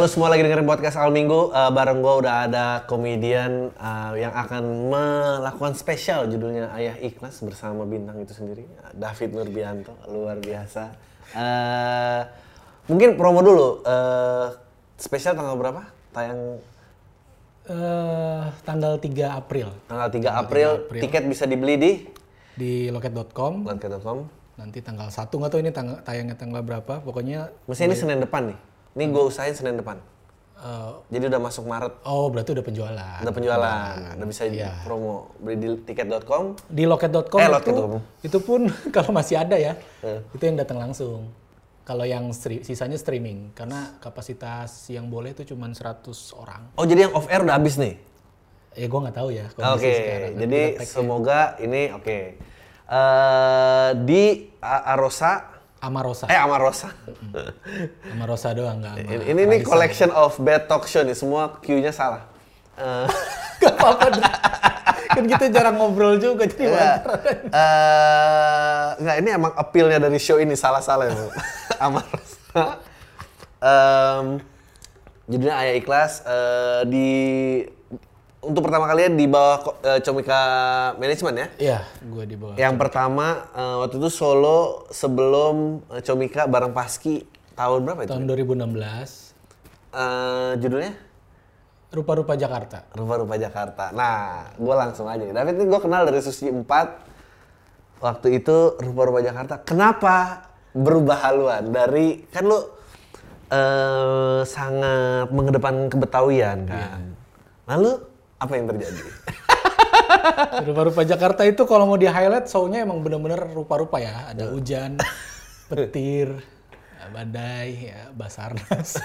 Halo semua lagi dengerin podcast Al Minggu uh, bareng gue udah ada komedian uh, yang akan melakukan spesial judulnya Ayah Ikhlas bersama bintang itu sendiri David Nurbianto luar biasa. Uh, mungkin promo dulu uh, spesial tanggal berapa tayang? Uh, tanggal 3 April. Tanggal 3 April, 3 April. tiket bisa dibeli di di loket.com. Loket.com. Nanti tanggal 1 nggak tahu ini tanggal tayangnya tanggal berapa. Pokoknya Mesti ini Senin depan nih. Ini gue usahain Senin depan. Uh, Jadi udah masuk Maret. Oh, berarti udah penjualan. Udah penjualan. Udah, udah bisa iya. promo beli di tiket.com. Di loket.com eh, itu, loket.com. itu pun kalau masih ada ya, uh. itu yang datang langsung. Kalau yang stri sisanya streaming karena kapasitas yang boleh itu cuma 100 orang. Oh, jadi yang off air udah habis nih? Ya gue nggak tahu ya. Oke, okay. jadi semoga ini oke. Okay. Uh, di Arosa Amarosa. Eh Amarosa. Amarosa doang nggak. Ini ini nih collection of bad talk show nih semua Q-nya salah. Uh. gak apa-apa. kan kita jarang ngobrol juga jadi uh, wajar. Uh, nggak ini emang appeal-nya dari show ini salah-salah ya. Amarosa. Um, judulnya Ayah Ikhlas uh, di untuk pertama kali di bawah uh, Comika Management ya? Iya, gue di bawah. Yang Comika. pertama uh, waktu itu solo sebelum uh, Comika bareng Paski tahun berapa itu? Tahun 2016. Uh, judulnya? Rupa-rupa Jakarta. Rupa-rupa Jakarta. Nah, gue langsung aja. David ini gue kenal dari Susi 4 waktu itu Rupa-rupa Jakarta. Kenapa berubah haluan dari kan lu uh, sangat mengedepan kebetawian kan? Iya. Lalu apa yang terjadi? Rupa-rupa Jakarta itu kalau mau di highlight show-nya emang bener-bener rupa-rupa ya. Ada hujan, petir, badai, ya, basarnas.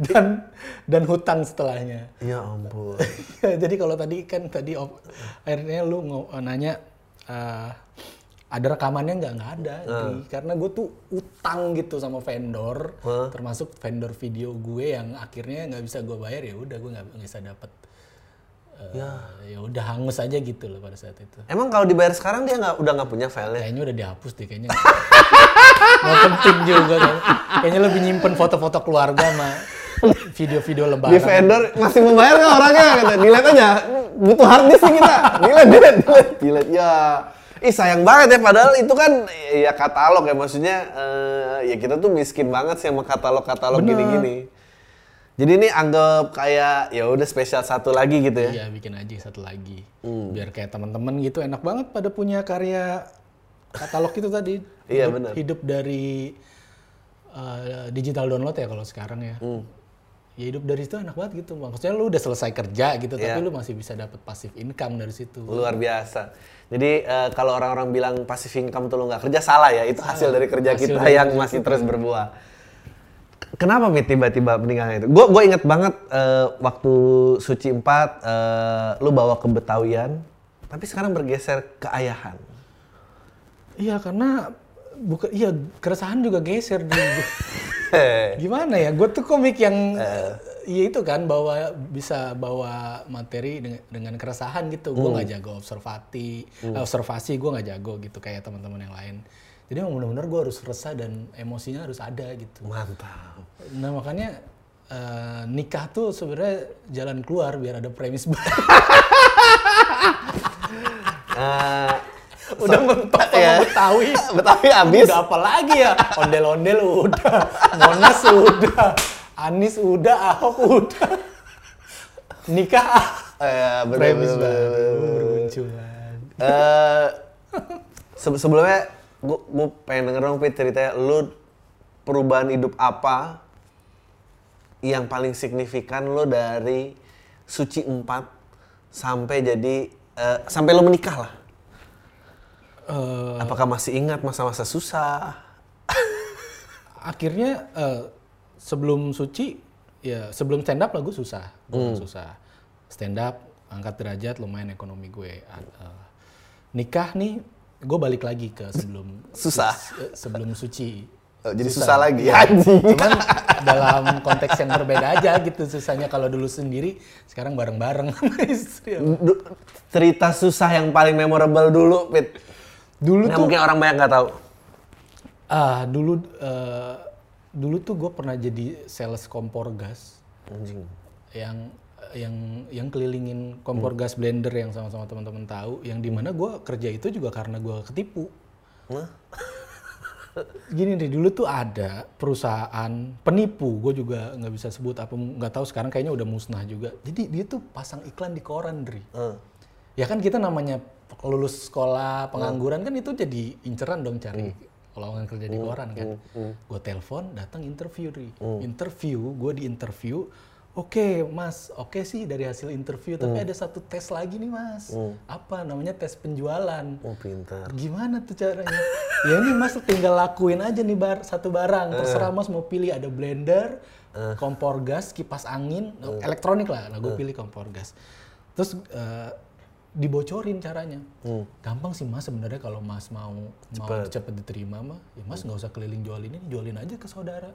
dan dan hutang setelahnya. Ya ampun. Jadi kalau tadi kan tadi akhirnya lu nanya uh, ada rekamannya nggak? Nggak ada uh. karena gue tuh utang gitu sama vendor uh. termasuk vendor video gue yang akhirnya nggak bisa gue bayar ya udah gue nggak bisa dapet uh, ya. ya udah hangus aja gitu loh pada saat itu. Emang kalau dibayar sekarang dia nggak udah nggak punya filenya kayaknya udah dihapus deh kayaknya. Nggak penting juga kan? Kayaknya lebih nyimpen foto-foto keluarga sama video-video lebaran. Di vendor masih membayar nggak orangnya? Gitu dilihat aja. Butuh hard disk kita. Dilihat dilihat. Dilihat ya Ih sayang banget ya padahal itu kan ya katalog ya maksudnya uh, ya kita tuh miskin banget sih sama katalog-katalog gini-gini. Jadi ini anggap kayak ya udah spesial satu lagi gitu ya. Iya, bikin aja satu lagi. Hmm. Biar kayak teman-teman gitu enak banget pada punya karya katalog itu tadi. iya benar. Hidup dari uh, digital download ya kalau sekarang ya. Hmm ya hidup dari situ enak banget gitu maksudnya lu udah selesai kerja gitu yeah. tapi lu masih bisa dapat pasif income dari situ luar biasa jadi uh, kalau orang-orang bilang pasif income tuh lu nggak kerja salah ya. Itu salah. hasil dari kerja hasil kita dari yang masih terus berbuah. Kenapa Mit tiba-tiba meninggalnya itu? Gue gue inget banget uh, waktu suci 4 uh, lu bawa ke Betawian tapi sekarang bergeser ke ayahan. Iya karena bukan iya keresahan juga geser di gimana ya? Gue tuh komik yang uh. Ya itu kan bawa bisa bawa materi dengan, dengan keresahan gitu gue nggak hmm. jago observasi hmm. observasi gue nggak jago gitu kayak teman-teman yang lain jadi benar-benar gue harus resah dan emosinya harus ada gitu mantap nah makanya uh, nikah tuh sebenarnya jalan keluar biar ada premis baru uh, udah mentok sama ya. Betawi. Betawi habis. Udah apa lagi ya? Ondel-ondel udah. Monas udah. Anies udah, Ahok udah. Nikah ah. Ya, bener, bermunculan. Uh, se sebelumnya gue pengen denger dong Pit ceritanya lu perubahan hidup apa yang paling signifikan lo dari suci empat sampai jadi uh, sampai lo menikah lah Uh, Apakah masih ingat masa-masa susah? akhirnya eh, sebelum suci ya sebelum stand up lah gue susah gue susah stand up angkat derajat lumayan ekonomi gue Eh, nikah nih gue balik lagi ke sebelum Susah. se- sebelum suci Oh, jadi susah, lagi. Iya. Anjing. cuman dalam konteks yang berbeda aja gitu susahnya kalau dulu sendiri sekarang bareng-bareng sama istri Du- cerita susah yang paling memorable dulu, Pit. dulu Yang tuh mungkin orang banyak nggak tahu. ah dulu eh, dulu tuh gue pernah jadi sales kompor gas. Anjing. yang yang yang kelilingin kompor gas blender yang sama-sama teman-teman tahu. Yang di mana gue kerja itu juga karena gue ketipu. Hah? gini deh dulu tuh ada perusahaan penipu. Gue juga nggak bisa sebut apa nggak tahu sekarang kayaknya udah musnah juga. Jadi dia tuh pasang iklan di koran Dri Eh. ya kan kita namanya lulus sekolah pengangguran kan itu jadi inceran dong cari lowongan kerja di koran kan gue telepon datang interview Dri interview gue di interview oke mas oke sih dari hasil interview tapi ada satu tes lagi nih mas. Apa namanya? Tes penjualan. Oh, pintar. Gimana tuh caranya? ya ini mas tinggal lakuin aja nih bar satu barang. Terserah mas mau pilih ada blender, kompor gas, kipas angin, elektronik lah. Nah gue pilih kompor gas. Terus eh, dibocorin caranya. Gampang sih mas sebenarnya kalau mas mau mau cepet diterima mah, ya mas nggak usah keliling jualin ini, jualin aja ke saudara.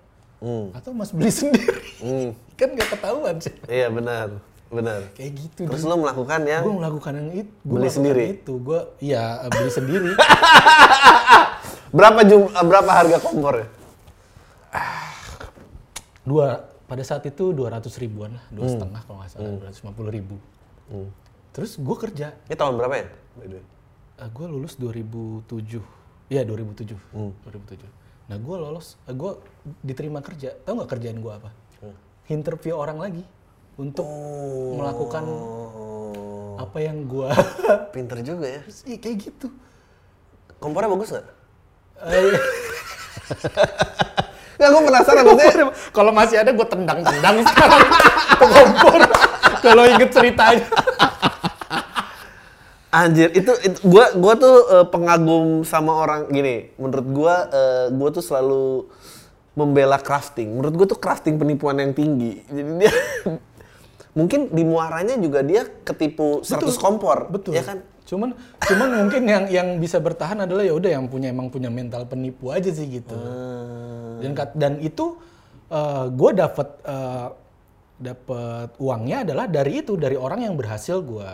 Atau mas beli sendiri. kan nggak ketahuan sih. Iya benar, benar. Kayak gitu. Terus lo melakukan yang gue melakukan yang itu. Gua Beli melakukan sendiri? Itu gue, iya eh, beli sendiri. berapa jum eh, berapa harga kompornya? dua pada saat itu 200 ribuan lah dua setengah kalau nggak salah 250 ribu terus gue kerja. Ini tahun berapa ya? the way? gue lulus 2007 ya 2007 2007 nah gue lolos gue diterima kerja. Tahu nggak kerjaan gue apa? Interview orang lagi untuk melakukan Oh, apa yang gue pinter juga ya. kayak gitu. Kompornya bagus nggak? Eh, Nggak, gue penasaran maksudnya. kalau masih ada gue tendang-tendang sekarang. Tuh kompor. Kalau inget ceritanya Anjir, itu, itu gua gua tuh eh, pengagum sama orang gini. Menurut gua eh, gua tuh selalu membela crafting. Menurut gua tuh crafting penipuan yang tinggi. Jadi dia mungkin di muaranya juga dia ketipu 100 kompor, Betul. ya kan? Cuman cuman mungkin yang yang bisa bertahan adalah ya udah yang punya emang punya mental penipu aja sih gitu. Hmm. Dan dan itu gue dapat eh, dapat uangnya adalah dari itu dari orang yang berhasil gue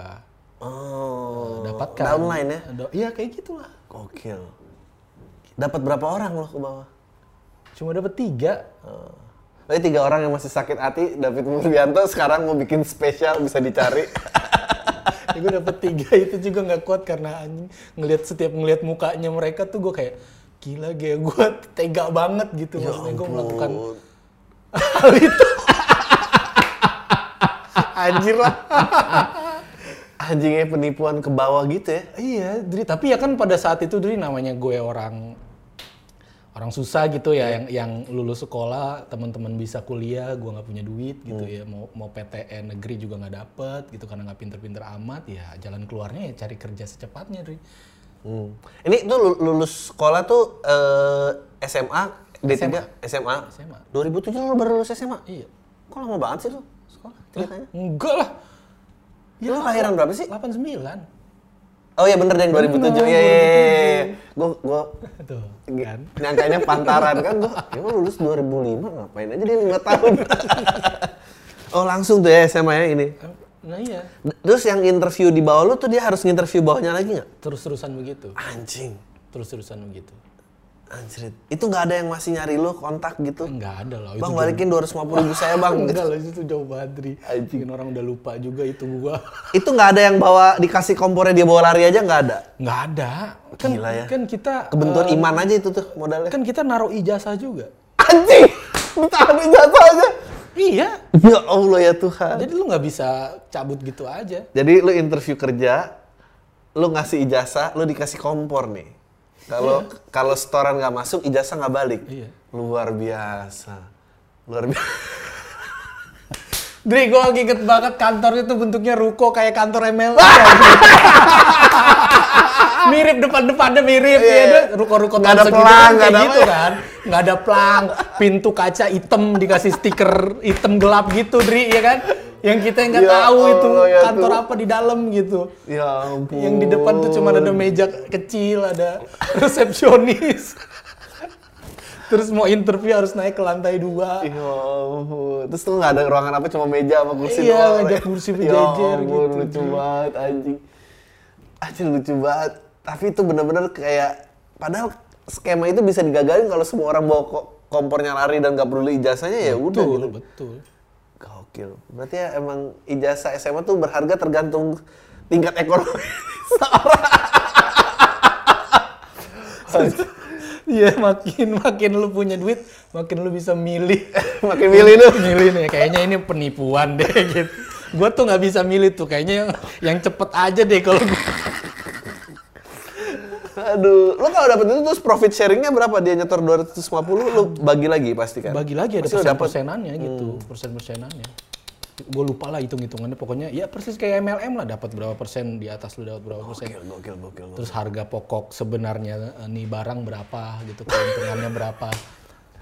Oh, dapatkan. downline ya? Iya kayak gitulah. Gokil. Dapat berapa orang lo ke bawah? Cuma dapat tiga. Oh. Tapi tiga orang yang masih sakit hati, David Murbianto sekarang mau bikin spesial bisa dicari. ya gue dapet tiga itu juga nggak kuat karena anjing ngelihat setiap ngelihat mukanya mereka tuh gue kayak gila gaya gue tega banget gitu Ya maksudnya gue melakukan hal itu anjir lah Anjingnya penipuan ke bawah gitu ya? iya Dri tapi ya kan pada saat itu Dri namanya gue orang orang susah gitu ya yang yang lulus sekolah teman-teman bisa kuliah gue nggak punya duit gitu ya mau mau PTN negeri juga nggak dapet gitu karena nggak pinter-pinter amat ya jalan keluarnya ya cari kerja secepatnya Dri Hmm. Ini tuh lu- lulus sekolah tuh eh, SMA, D3, SMA. SMA. 2007 lu baru lulus SMA? iya Kok lama banget sih lu sekolah ceritanya? enggak lah lu lahiran berapa sih? 89 Oh iya bener deh yang 2007. Iya iya iya. Gua gua tuh kan nyangkanya pantaran kan gua. Ya gua lulus 2005 ngapain aja dia 5 tahun. oh langsung tuh ya SMA ya ini. nah iya Terus yang interview di bawah lu tuh dia harus nginterview bawahnya lagi nggak? terus-terusan begitu Anjing. terus-terusan begitu Anjir. Itu nggak ada yang masih nyari lu kontak gitu? enggak ada lah itu Bang balikin 250 ribu saya bang. enggak lah itu jauh banget. Mungkin orang udah lupa juga itu gua itu nggak ada yang bawa dikasih kompornya dia bawa lari aja nggak ada. nggak ada kan Gila ya. kan kita Kebentur eh, iman aja itu tuh modalnya. kan kita naruh ijazah juga Anjing, ditahan jatuh aja. iya Ya Allah ya Tuhan. jadi lu nggak bisa cabut gitu aja Jadi lu interview kerja, lu ngasih ijazah, lu dikasih kompor nih. Kalau kalau setoran nggak masuk, ijazah nggak balik. Iya. Luar biasa. Luar biasa. Dri, gue inget banget kantor itu bentuknya ruko kayak kantor ML. mirip depan-depannya mirip Iya, ya iya. deh. Ruko-ruko Nggak ada segitu pelang, kan nggak ada gitu kan. Nggak ada pelang, pintu kaca hitam dikasih stiker hitam gelap gitu, Dri, ya kan? Yang kita nggak Ya tahu itu Allah, ya kantor Tuhan. apa di dalam gitu. Ya ampun. Yang di depan tuh cuma ada meja kecil, ada resepsionis. Terus mau interview harus naik ke lantai dua. Ya ampun. Terus tuh nggak ada ruangan apa cuma meja sama kursi Iya, doang. meja kursi Ya berjejer ampun, gitu. lucu banget anjing. Anjing lucu banget. Tapi itu bener-bener kayak padahal skema itu bisa digagalin kalau semua orang bawa ko- kompornya lari dan nggak perlu ijazahnya ya udah Betul, gitu. betul. Gokil. Berarti ya emang ijazah SMA tuh berharga tergantung tingkat ekonomi seorang. Iya, makin makin lu punya duit, makin lu bisa milih. Makin milih tuh. milih nih, kayaknya ini penipuan deh gitu. Gua tuh nggak bisa milih tuh, kayaknya yang, yang cepet aja deh kalau gua. Aduh, lo kalau dapet itu terus profit sharingnya berapa? Dia nyetor 250, lu bagi lagi pasti kan? bagi lagi ada Pasti lo persen dapet. persenannya gitu, persen persenannya. Gue lupa lah hitung hitungannya, pokoknya ya persis kayak MLM lah, dapat berapa persen di atas lu dapat berapa persen. Gokil, gokil, gokil. Terus harga pokok sebenarnya eh, nih barang berapa gitu, keuntungannya berapa,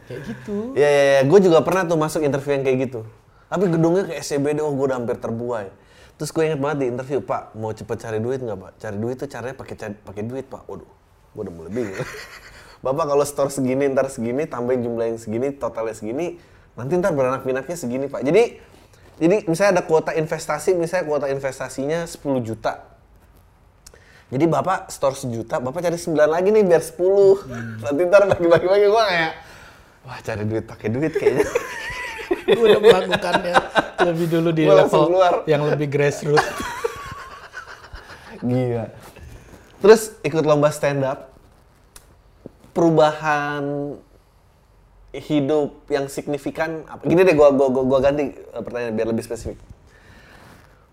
kayak gitu. Iya, iya, iya. Gue juga pernah tuh masuk interview yang kayak gitu. Tapi gedungnya kayak SCBD, oh gue udah hampir terbuai. Terus gue inget banget di interview, Pak, mau cepet cari duit nggak, Pak? Cari duit tuh caranya pakai pakai duit, Pak. Waduh, gue udah mulai bingung. Bapak kalau store segini, ntar segini, tambahin jumlah yang segini, totalnya segini, nanti ntar beranak pinaknya segini, Pak. Jadi, jadi misalnya ada kuota investasi, misalnya kuota investasinya 10 juta. Jadi bapak store sejuta, bapak cari 9 lagi nih biar 10. Nanti ntar bagi-bagi-bagi gue kayak, wah cari duit pakai duit kayaknya. gue udah melakukannya lebih dulu di Gua level keluar. yang lebih grassroots. Gila. Terus ikut lomba stand up. Perubahan hidup yang signifikan apa? Gini deh gua gua gua, gua ganti eh, pertanyaan biar lebih spesifik.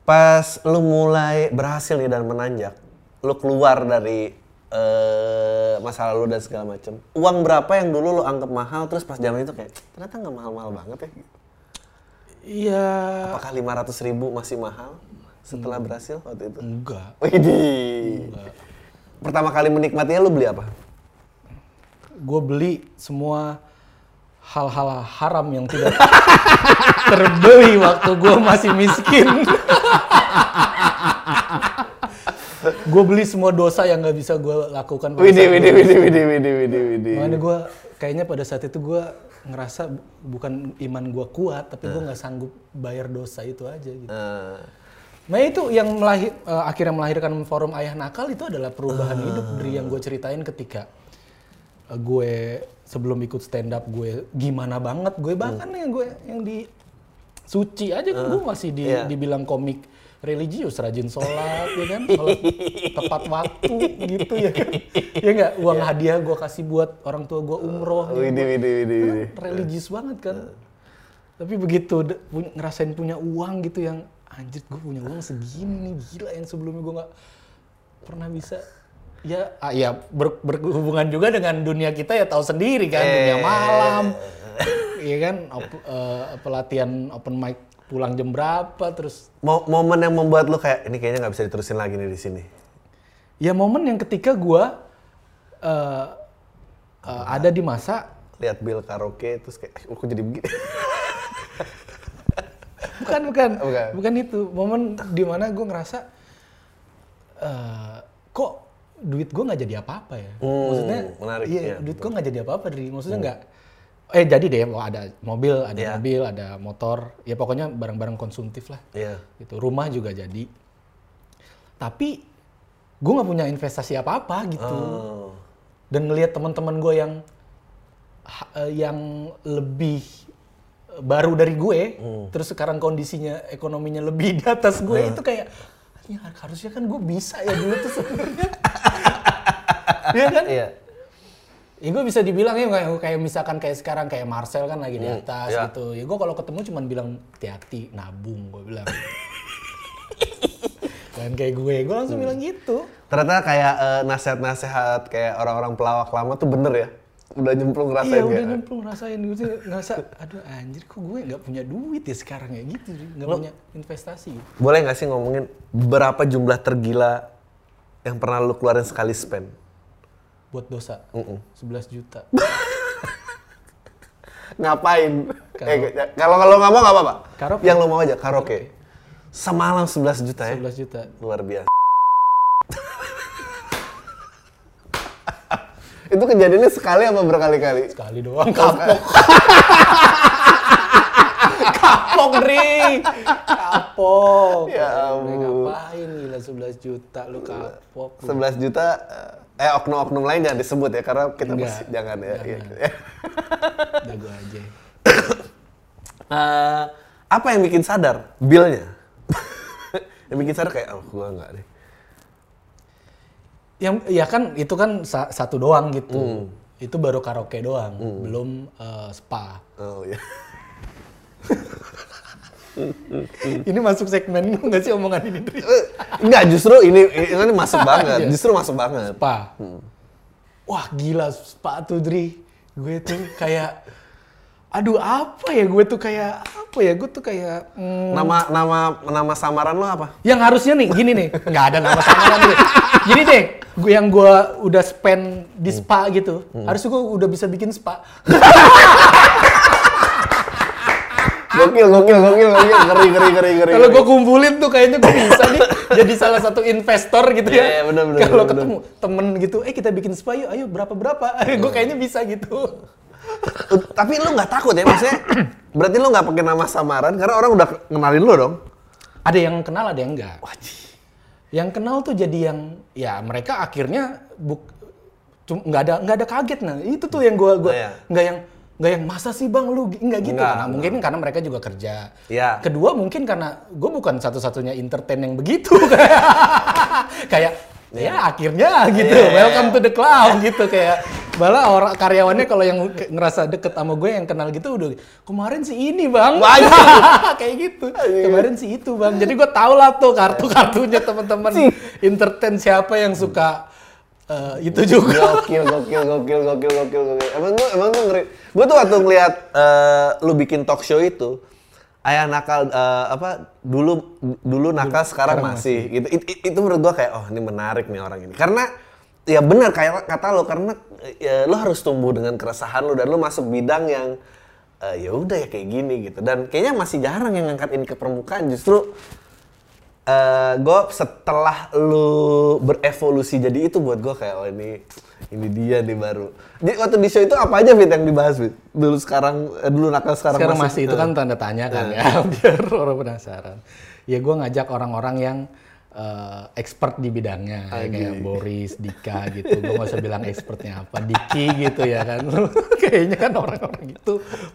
Pas lu mulai berhasil nih dan menanjak, lu keluar dari eh, masa lalu dan segala macem. Uang berapa yang dulu lu anggap mahal terus pas zaman itu kayak ternyata nggak mahal-mahal banget ya. Iya, Apakah 500 ribu masih mahal setelah berhasil waktu itu? enggak. Widih. Pertama kali menikmatinya lu beli apa? Gue beli semua hal-hal haram yang tidak terbeli waktu gue masih miskin. gue beli semua dosa yang nggak bisa gue lakukan. widih, gua widih, widih, widih, widih, widih. Makanya gue kayaknya pada saat itu gue ngerasa bukan iman gue kuat, tapi gue nggak sanggup bayar dosa itu aja gitu. Eh, Nah itu yang melahir, eh, akhirnya melahirkan forum ayah nakal itu adalah perubahan hidup dari yang gue ceritain ketika eh, gue sebelum ikut stand up gue gimana banget gue. Bahkan yang gue yang di suci aja kan gue masih di, iya. dibilang komik religius rajin sholat ya kan? Sholat tepat waktu gitu ya kan? Ya nggak? Uang hadiah gue kasih buat orang tua gue umroh ya. widih, widih, widih, Kan religius banget kan. Tapi begitu punya- ngerasain punya uang gitu yang anjir gue punya uang segini nih gila yang sebelumnya gue nggak pernah bisa ya ah, ya ber- berhubungan juga dengan dunia kita ya tahu sendiri kan dunia malam Iya kan op- eh, pelatihan open mic pulang jam berapa terus Mo- momen yang membuat lu kayak ini kayaknya nggak bisa diterusin lagi nih di sini. ya momen yang ketika gue eh, eh, ada di masa Lihat Bill karaoke terus kayak, "Eh, kok jadi begini? bukan bukan Bukan. bukan itu momen di mana gue ngerasa eh kok duit gue nggak jadi apa-apa ya. Hmm, maksudnya menarik, iya iya, duit gue nggak jadi apa-apa dari maksudnya nggak eh jadi deh mau ada mobil ada Iya. mobil ada motor ya pokoknya barang-barang konsumtif lah. Iya. gitu rumah juga jadi. Tapi gue nggak punya investasi apa-apa gitu. Oh. dan ngelihat teman-teman gue yang eh, yang lebih eh, baru dari gue, terus sekarang kondisinya ekonominya lebih di atas gue itu kayak "Anjing, harusnya kan gue bisa ya dulu tuh sebenarnya. Iya kan? Iya. Ya gue bisa dibilang ya kayak, kayak misalkan kayak sekarang kayak Marcel kan lagi di atas iya. gitu. Ya gue kalau ketemu cuman bilang hati-hati nabung gue bilang. Dan kayak gue, gue langsung bilang gitu. Ternyata kayak eh, nasihat-nasihat kayak orang-orang pelawak lama tuh bener ya. Udah nyemplung ngerasain Iya udah nyemplung ngerasain gitu ngerasa aduh anjir kok gue nggak punya duit ya sekarang ya gitu nggak punya investasi Boleh nggak sih ngomongin berapa jumlah tergila yang pernah lu keluarin sekali spend? Buat dosa. 11 juta. Ngapain? Eh, Kalau kalau nggak mau nggak apa-apa. Karaoke. Yang lu mau aja karaoke. Semalam 11 juta ya. 11 juta. Luar biasa. Itu kejadiannya sekali apa berkali-kali? Sekali doang kapok. kapok, Dri. Kapok. Ya ampun. Ngapain gila 11 juta lu kapok. lu. 11 juta eh oknum-oknum lain jangan disebut ya karena kita Enggak. masih jangan ya. Jangan. Iya. Jago aja. Eh, apa yang bikin sadar? Billnya. yang bikin sadar kayak oh gua enggak deh. Yang ya kan itu kan sa- satu doang gitu. Hmm. Itu baru karaoke doang, belum eh, spa. Oh iya. Ini masuk segmen nggak sih omongan ini, Dri? Eh, Enggak, justru ini ini masuk banget. Justru masuk banget. Spa. Wah gila spa tuh Dri. Gue tuh kayak, aduh apa ya gue tuh kayak apa ya gue tuh kayak hmm, Nama nama nama samaran lo apa? yang harusnya nih gini nih nggak ada nama samaran Dri. Gini deh, gue yang gue udah spend di spa gitu, harusnya gue udah bisa bikin spa. Gokil, gokil, gokil, gokil. Ngeri, ngeri, ngeri, ngeri. Kalau gue kumpulin tuh kayaknya gue bisa nih jadi salah satu investor gitu Iya, ya. iya, bener, bener, Kalau bener, ketemu temen gitu, eh kita bikin spa yuk, ayo berapa berapa, gue kayaknya bisa gitu. Tapi lu nggak takut ya maksudnya? Berarti lu nggak pakai nama samaran karena orang udah kenalin lu dong. Ada yang kenal, ada yang enggak. Yang kenal tuh jadi yang ya mereka akhirnya buk nggak ada nggak ada kaget nah itu tuh yang gua gua Iya. nggak yang nggak yang masa sih bang lu nggak gitu Nggak, karena mungkin karena mereka juga kerja Iya. kedua mungkin karena gue bukan satu-satunya entertain yang begitu kayak ya akhirnya gitu. Iya. welcome to the club gitu. Kayak malah orang karyawannya kalau yang ngerasa deket sama gue yang kenal gitu udah kemarin si ini bang. Kayak gitu. Kemarin si itu bang. Jadi gue tau lah tuh kartu kartunya teman-teman entertain siapa yang suka eh, itu juga. Gokil, gokil, gokil, gokil, gokil, gokil. Emang lu, emang lu ngeri. Gue tuh waktu ngeliat eh, lu bikin talk show itu, ayah nakal eh, apa dulu dulu nakal sekarang, masih. Gitu. It- it- itu menurut gua kayak oh ini menarik nih orang ini. Karena ya benar kayak kata lo karena ya, lo harus tumbuh dengan keresahan lo dan lo masuk bidang yang eh, ya udah ya kayak gini gitu. Dan kayaknya masih jarang yang ngangkat ini ke permukaan. Justru eh gue setelah lu berevolusi jadi itu buat gue kayak oh ini ini dia nih baru. Di waktu di show itu apa aja fit yang dibahas fit? Dulu sekarang eh, dulu nakal sekarang, sekarang masih? itu kan tanda tanya kan ya biar orang penasaran. Ya gue ngajak orang-orang yang eh, expert di bidangnya ya, kayak Boris Dika gitu. Gue nggak usah bilang expertnya apa Diki gitu ya kan. Kayaknya kan orang-orang itu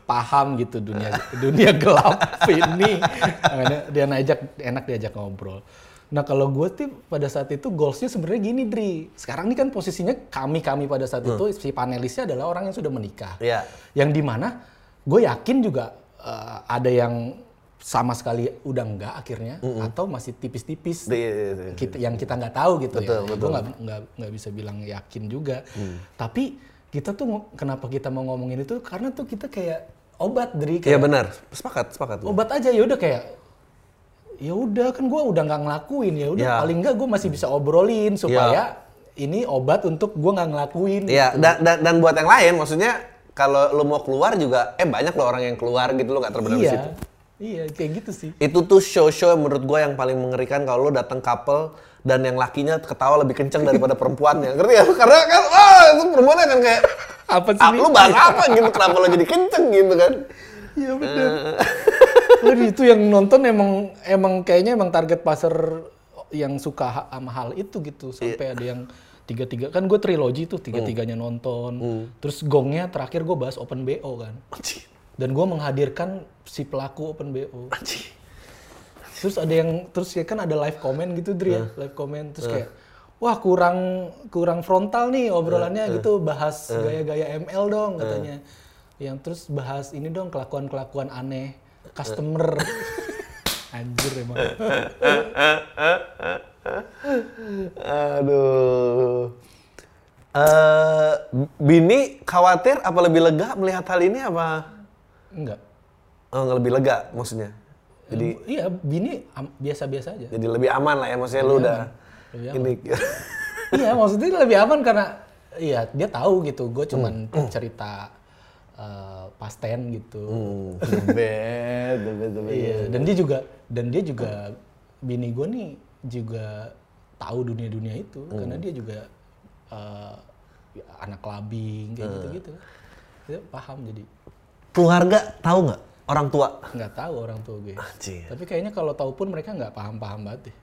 paham gitu dunia dunia gelap ini. Makanya dia ngajak enak diajak ngobrol Nah kalau gue tuh pada saat itu goalsnya sebenarnya gini Dri. Sekarang ini kan posisinya kami-kami pada saat itu si panelisnya adalah orang yang sudah menikah Iya. yang di mana gue yakin juga eh, ada yang sama sekali udah enggak akhirnya atau masih tipis-tipis Iya, iya, iya. kita yang kita nggak tahu gitu Betul, ya betul. gue nggak nggak nggak bisa bilang yakin juga tapi kita tuh kenapa kita mau ngomongin itu karena tuh kita kayak obat dari Iya kayak benar. Sepakat, sepakat. obat aja ya udah kayak ya udah kan gue udah nggak ngelakuin ya udah Ya. paling nggak gue masih bisa obrolin supaya ini obat untuk gue nggak ngelakuin Iya, dan, dan dan buat yang lain maksudnya kalau lu mau keluar juga eh banyak loh orang yang keluar gitu lo gak terbenam di iya situ. iya kayak gitu sih Itu tuh show-show yang menurut gue yang paling mengerikan kalau lo datang couple dan yang lakinya ketawa lebih kenceng daripada perempuannya. Ngerti ya? Karena kan wah itu perempuannya kan kayak apa sih ah, lu bahas apa gitu kenapa lo jadi kenceng gitu kan? Iya bener. Waduh, itu yang nonton emang emang kayaknya emang target pasar yang suka sama hal itu gitu. Sampai ada yang tiga tiga kan gue trilogi tuh tiga tiganya nonton. Terus gongnya terakhir gue bahas open bo kan. Dan gue menghadirkan si pelaku open bo terus ada yang terus ya kan ada live comment gitu Dri ya? Live comment. Terus kayak wah kurang kurang frontal nih obrolannya gitu. bahas gaya-gaya ML dong katanya. Yang terus bahas ini dong kelakuan-kelakuan aneh customer anjir emang Aduh. Eh, Bini khawatir apa lebih lega melihat hal ini apa? enggak Oh, nggak lebih lega maksudnya. Jadi iya bini biasa-biasa aja jadi lebih aman lah ya maksudnya lu udah Lebih aman. ini iya maksudnya lebih aman karena iya dia tahu gitu gue cuman cerita eh, pasten gitu. Hmm, the best, the best, the best. iya dan dia juga dan dia juga bini gue nih juga tahu dunia dunia itu karena dia juga eh, ya, anak labing kayak gitu gitu dia paham jadi. Keluarga tahu nggak orang tua? nggak tahu orang tua gue Anjing. tapi kayaknya kalau tahu pun mereka nggak paham paham banget deh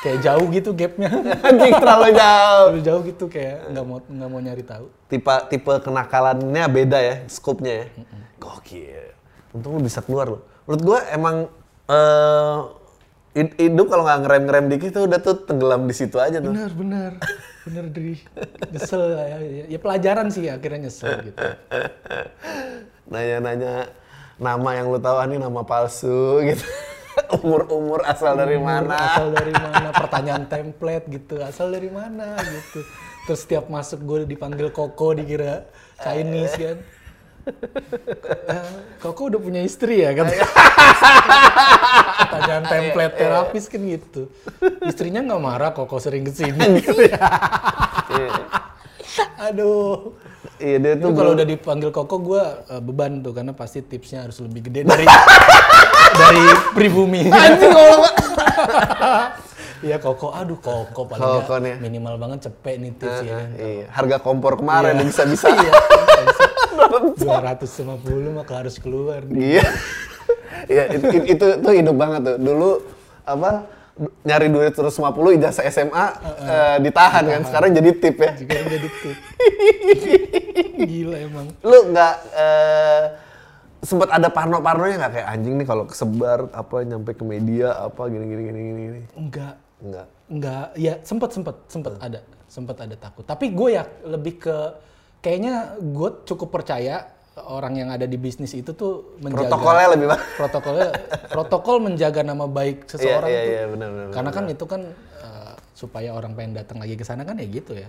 kayak jauh gitu gapnya Anjing terlalu jauh. Terlalu jauh gitu kayak nggak mau nggak mau nyari tahu Tipe tipe kenakalannya beda ya, skopnya ya. Gokil. Untung lu bisa keluar lu. Menurut gua emang eh hid- hidup kalau nggak ngerem-ngerem dikit tuh udah tuh tenggelam di situ aja tuh. bener bener bener dari nyesel ya, ya, ya pelajaran sih akhirnya nyesel gitu Nanya-nanya nama yang lu tahu ah, ini nama palsu gitu. Umur-umur asal dari mana? asal dari mana? Pertanyaan template gitu asal dari mana gitu. Terus setiap masuk gue dipanggil Koko dikira Chinese kan. Eh, Koko udah punya istri ya kan? Pertanyaan template terapis kan gitu. Istrinya nggak marah Koko sering ke sini aduh Iya dia itu tuh kalau udah dipanggil Koko gue beban tuh karena pasti tipsnya harus lebih gede dari dari pribumi anjing kalau Iya Koko, aduh Koko paling Koko nih. minimal banget cepet nih tips ya. kan. Iya, harga kompor kemarin Iya. bisa-bisa. Iya. Dua ratus lima puluh maka harus keluar. Iya. Iya, itu, itu, itu tuh hidup banget tuh. Dulu apa nyari duit terus 50 ijazah SMA eh, ditahan kan. Sekarang jadi tip ya. Jika jadi tip. Gila emang. Lu nggak eh, sempat ada parno-parnonya nggak kayak anjing nih kalau kesebar apa nyampe ke media apa gini gini gini gini. Enggak, Enggak. enggak. Ya sempet sempet sempet ada, sempet ada takut. Tapi gue ya lebih ke kayaknya gue cukup percaya orang yang ada di bisnis itu tuh menjaga Protokolnya lebih banget. protokolnya protokol menjaga nama baik seseorang iya, tuh. iya, benar, benar, Karena kan itu kan eh, supaya orang pengen datang lagi ke sana kan ya gitu ya.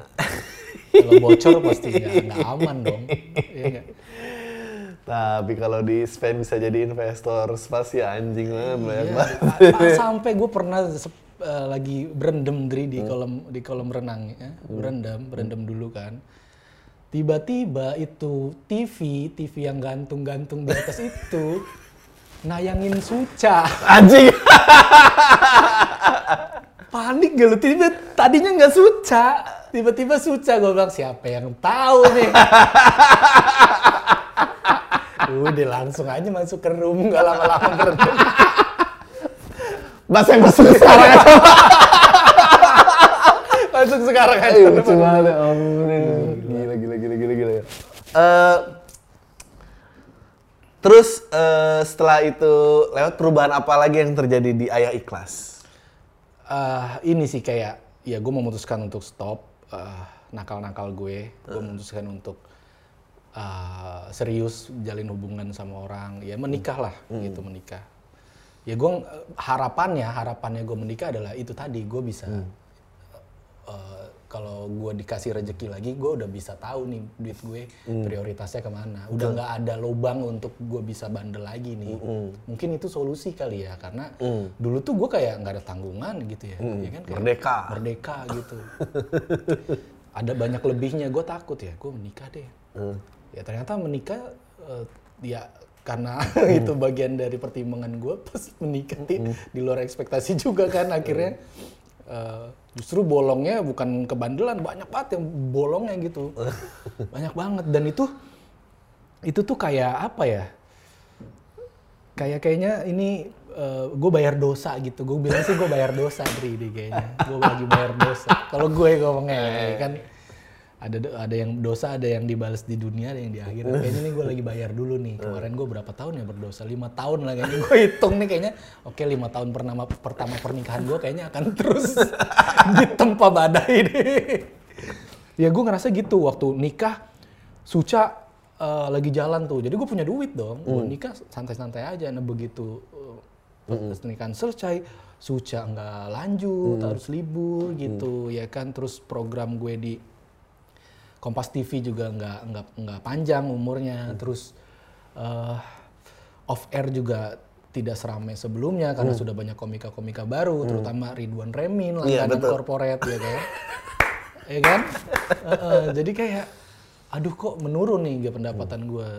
Kalau bocor pasti nggak nggak aman dong. Iya nggak? Tapi kalau di spend bisa jadi investor spasi anjing banget banyak Iya. banget. Pa- Sampai gue pernah eh, lagi berendam Dri di kolam di kolam renang ya. Berendam, berendam dulu kan. Tiba-tiba itu TV, TV yang gantung-gantung di atas itu nayangin suca. Anjing. Panik gak lu? Tiba tadinya nggak suca, tiba-tiba suca. Gue bilang siapa yang tahu nih? Udah langsung aja masuk ke room, nggak lama-lama berendam. Bahasa yang masuk sekarang aja. Langsung sekarang aja. Ayo, lucu banget ya ampun. Gila, gila, gila, gila, gila. Eh, terus eh, setelah itu lewat perubahan apa lagi yang terjadi di Ayah Ikhlas? Eh, ini sih kayak ya gue memutuskan untuk stop eh, nakal-nakal gue. Gue memutuskan untuk eh, serius jalin hubungan sama orang. Ya menikah lah gitu menikah. Ya gue harapannya harapannya gue menikah adalah itu tadi gue bisa eh, kalau gue dikasih rezeki lagi gue udah bisa tahu nih duit gue prioritasnya ke mana. Udah nggak ada lubang untuk gue bisa bandel lagi nih. Mungkin itu solusi kali ya karena dulu tuh gue kayak nggak ada tanggungan gitu ya, ya kan? Kayak Merdeka. merdeka gitu. Ada banyak lebihnya gue takut ya gue menikah deh. Ya ternyata menikah eh, ya karena itu bagian dari pertimbangan gue pas menikah di, di luar ekspektasi juga kan akhirnya eh, justru bolongnya bukan kebandelan banyak banget yang bolongnya gitu. Banyak banget. Dan itu itu tuh kayak apa ya? Kayak kayaknya ini gue bayar dosa gitu. Gue bilang sih gue bayar dosa Dri kayaknya. Gue lagi bayar dosa. Kalau gue ngomongnya ya kan ada ada yang dosa ada yang dibalas di dunia ada yang di akhirat. Kayaknya nih gue lagi bayar dulu nih. Kemarin gue berapa tahun ya berdosa? Lima tahun lah kayaknya gue hitung nih kayaknya. Oke lima tahun pertama pertama pernikahan gue kayaknya akan terus ditempa badai deh. Ya gue ngerasa gitu waktu nikah Suca eh, lagi jalan tuh. Jadi gue punya duit dong. Gue nikah santai-santai aja. Nah begitu eh, pernikahan selesai Suca nggak lanjut harus libur gitu ya kan. Terus program gue di Kompas TV juga nggak nggak nggak panjang umurnya terus eh, off air juga tidak seramai sebelumnya karena sudah banyak komika-komika baru, terutama Ridwan Remin, Iya, langganan betul. korporat ya kan. ya kan? Heeh, jadi kayak aduh kok menurun nih gak pendapatan gue.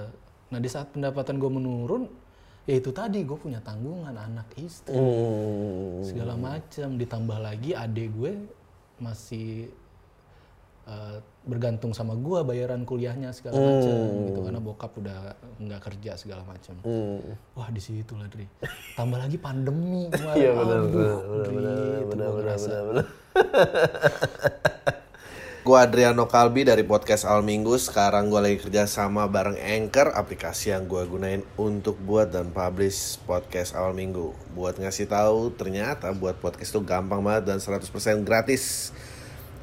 Nah di saat pendapatan gue menurun, ya itu tadi gue punya tanggungan anak istri Hmm. segala macam. Ditambah lagi adik gue masih eh, bergantung sama gue bayaran kuliahnya segala macam gitu karena bokap udah nggak kerja segala macam. Hmm. Wah di situ lah Dri. Tambah lagi pandemi kemarin. Iya benar Aduh, benar Dri, benar benar gua Adriano Kalbi dari podcast Al Minggu. Sekarang gue lagi kerja sama bareng Anchor, aplikasi yang gue gunain untuk buat dan publish podcast Al Minggu. Buat ngasih tahu ternyata buat podcast itu gampang banget dan 100% gratis.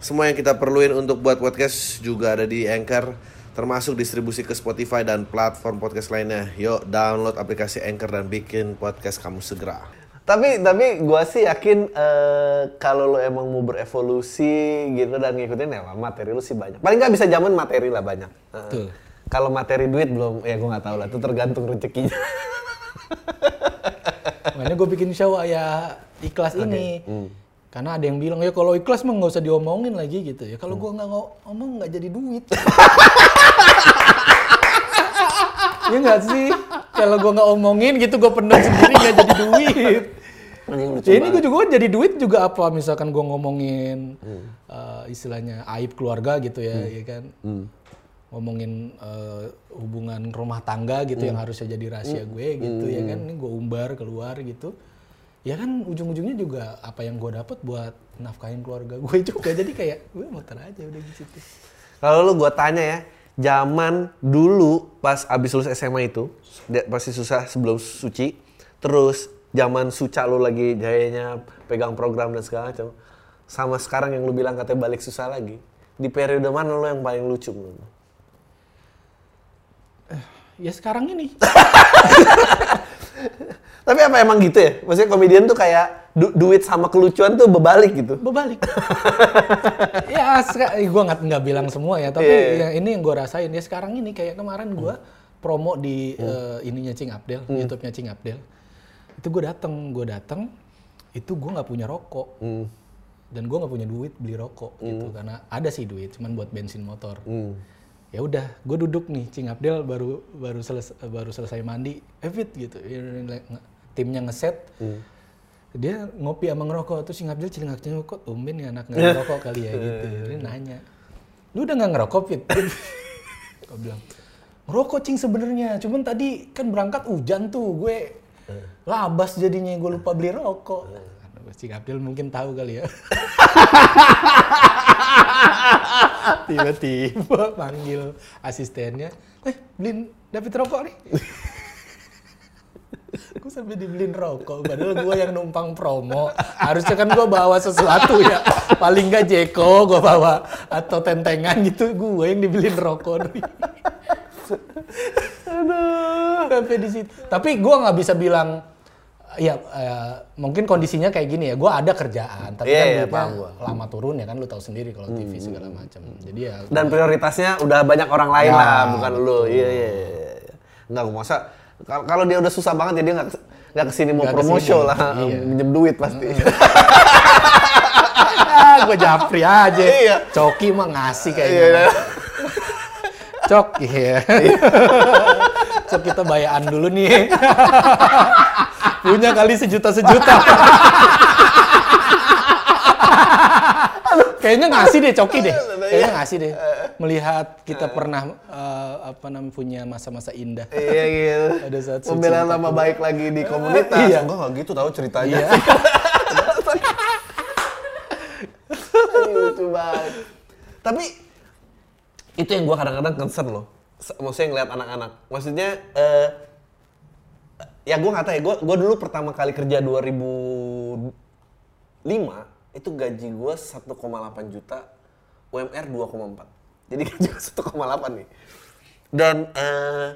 Semua yang kita perluin untuk buat podcast juga ada di Anchor, termasuk distribusi ke Spotify dan platform podcast lainnya. Yuk download aplikasi Anchor dan bikin podcast kamu segera. Tapi tapi gua sih yakin eh, kalau lo emang mau berevolusi gitu dan ngikutin ya materi lu sih banyak. Paling nggak bisa zaman materi lah banyak. Betul. Kalau materi duit belum, ya gua nggak tahu lah. Itu tergantung rezekinya. Makanya gue bikin show ya ikhlas ini. Hmm. Karena ada yang bilang ya kalau ikhlas mah nggak usah diomongin lagi gitu ya. Hmm. Kalau gua nggak ngomong nggak jadi duit. ya nggak sih? Kalau gua nggak omongin gitu gue pendam sendiri nggak jadi duit. Ya ini gue juga jadi duit juga apa misalkan gue ngomongin Hmm. eh, istilahnya aib keluarga gitu ya, ya kan. Ngomongin eh, hubungan rumah tangga gitu yang Hmm. harusnya jadi rahasia gue gitu ya kan. Ini gue umbar keluar gitu. Ya kan ujung-ujungnya juga apa yang gue dapat buat nafkahin keluarga gue juga. Jadi kayak gue muter aja udah gitu. Kalau lu gua tanya ya, zaman dulu pas abis lulus SMA itu, pasti susah sebelum suci, terus zaman suca lu lagi jayanya pegang program dan segala macam, sama sekarang yang lu bilang katanya balik susah lagi, di periode mana lu yang paling lucu menurut lu? Ya sekarang ini. Tapi apa emang gitu ya? Maksudnya komedian tuh kayak du- duit sama kelucuan tuh berbalik gitu. berbalik. ya, gue nggak nggak bilang semua ya, tapi Iya, iya. ya ini yang gue rasain ya sekarang ini kayak kemarin gue promo di eh, ininya Cing Abdel, YouTube-nya Cing Abdel. Itu gue dateng, gue dateng, itu gue nggak punya rokok Hmm. dan gue nggak punya duit beli rokok gitu karena ada sih duit, cuman buat bensin motor. Hmm. Ya udah, gue duduk nih, Cing Abdel baru baru selesai baru selesai mandi, Evit gitu, timnya ngeset. dia ngopi sama ngerokok terus si Abdel celingak celingak kok tumben ya anak nggak ngerokok kali ya gitu. Dia nanya lu udah nggak ngerokok fit? Gue bilang ngerokok cing sebenarnya. Cuman tadi kan berangkat hujan tuh gue labas jadinya gue lupa beli rokok Aduh, si Abdel mungkin tahu kali ya. Tiba-tiba panggil asistennya eh beliin David rokok nih. Gue sampai dibeliin rokok? Padahal gue yang numpang promo. Harusnya kan gue bawa sesuatu ya. Paling nggak Jeko gue bawa atau tentengan gitu gue yang dibeliin rokok nih. Sampai di situ. Tapi gue nggak bisa bilang ya eh, mungkin kondisinya kayak gini ya gue ada kerjaan tapi Iya, kan iya, duitnya paham gua. lama turun ya kan lu tahu sendiri kalau TV segala macam jadi ya Dan prioritasnya udah banyak orang lain Ya, lah, bukan lu. Iya iya iya. iya. Enggak masa kal- kalau dia udah susah banget ya dia nggak nggak ke sini mau Nggak promo ke sini, show lah, iya. minjem duit pasti. ah, gue japri aja. Iya. Coki mah ngasih Iya. kayaknya. Cok, iya. Cok kita bayaan dulu nih. Punya kali sejuta-sejuta. Kayaknya ngasih deh Coki deh. Kayaknya ngasih deh. Melihat kita pernah eh, apa namanya punya masa-masa indah. Iya gitu. Pada saat suci Pembelaan lama baik lagi di komunitas. Iya. Enggak enggak gitu tahu ceritanya. Iya. lucu banget. Tapi itu yang gua kadang-kadang concern loh. Maksudnya ngeliat anak-anak. Maksudnya eh ya gua nggak tahu ya. Gua gua dulu pertama kali kerja 2005 itu gaji gua 1,8 juta, UMR 2,4. Jadi gaji gua 1,8 nih. Dan eh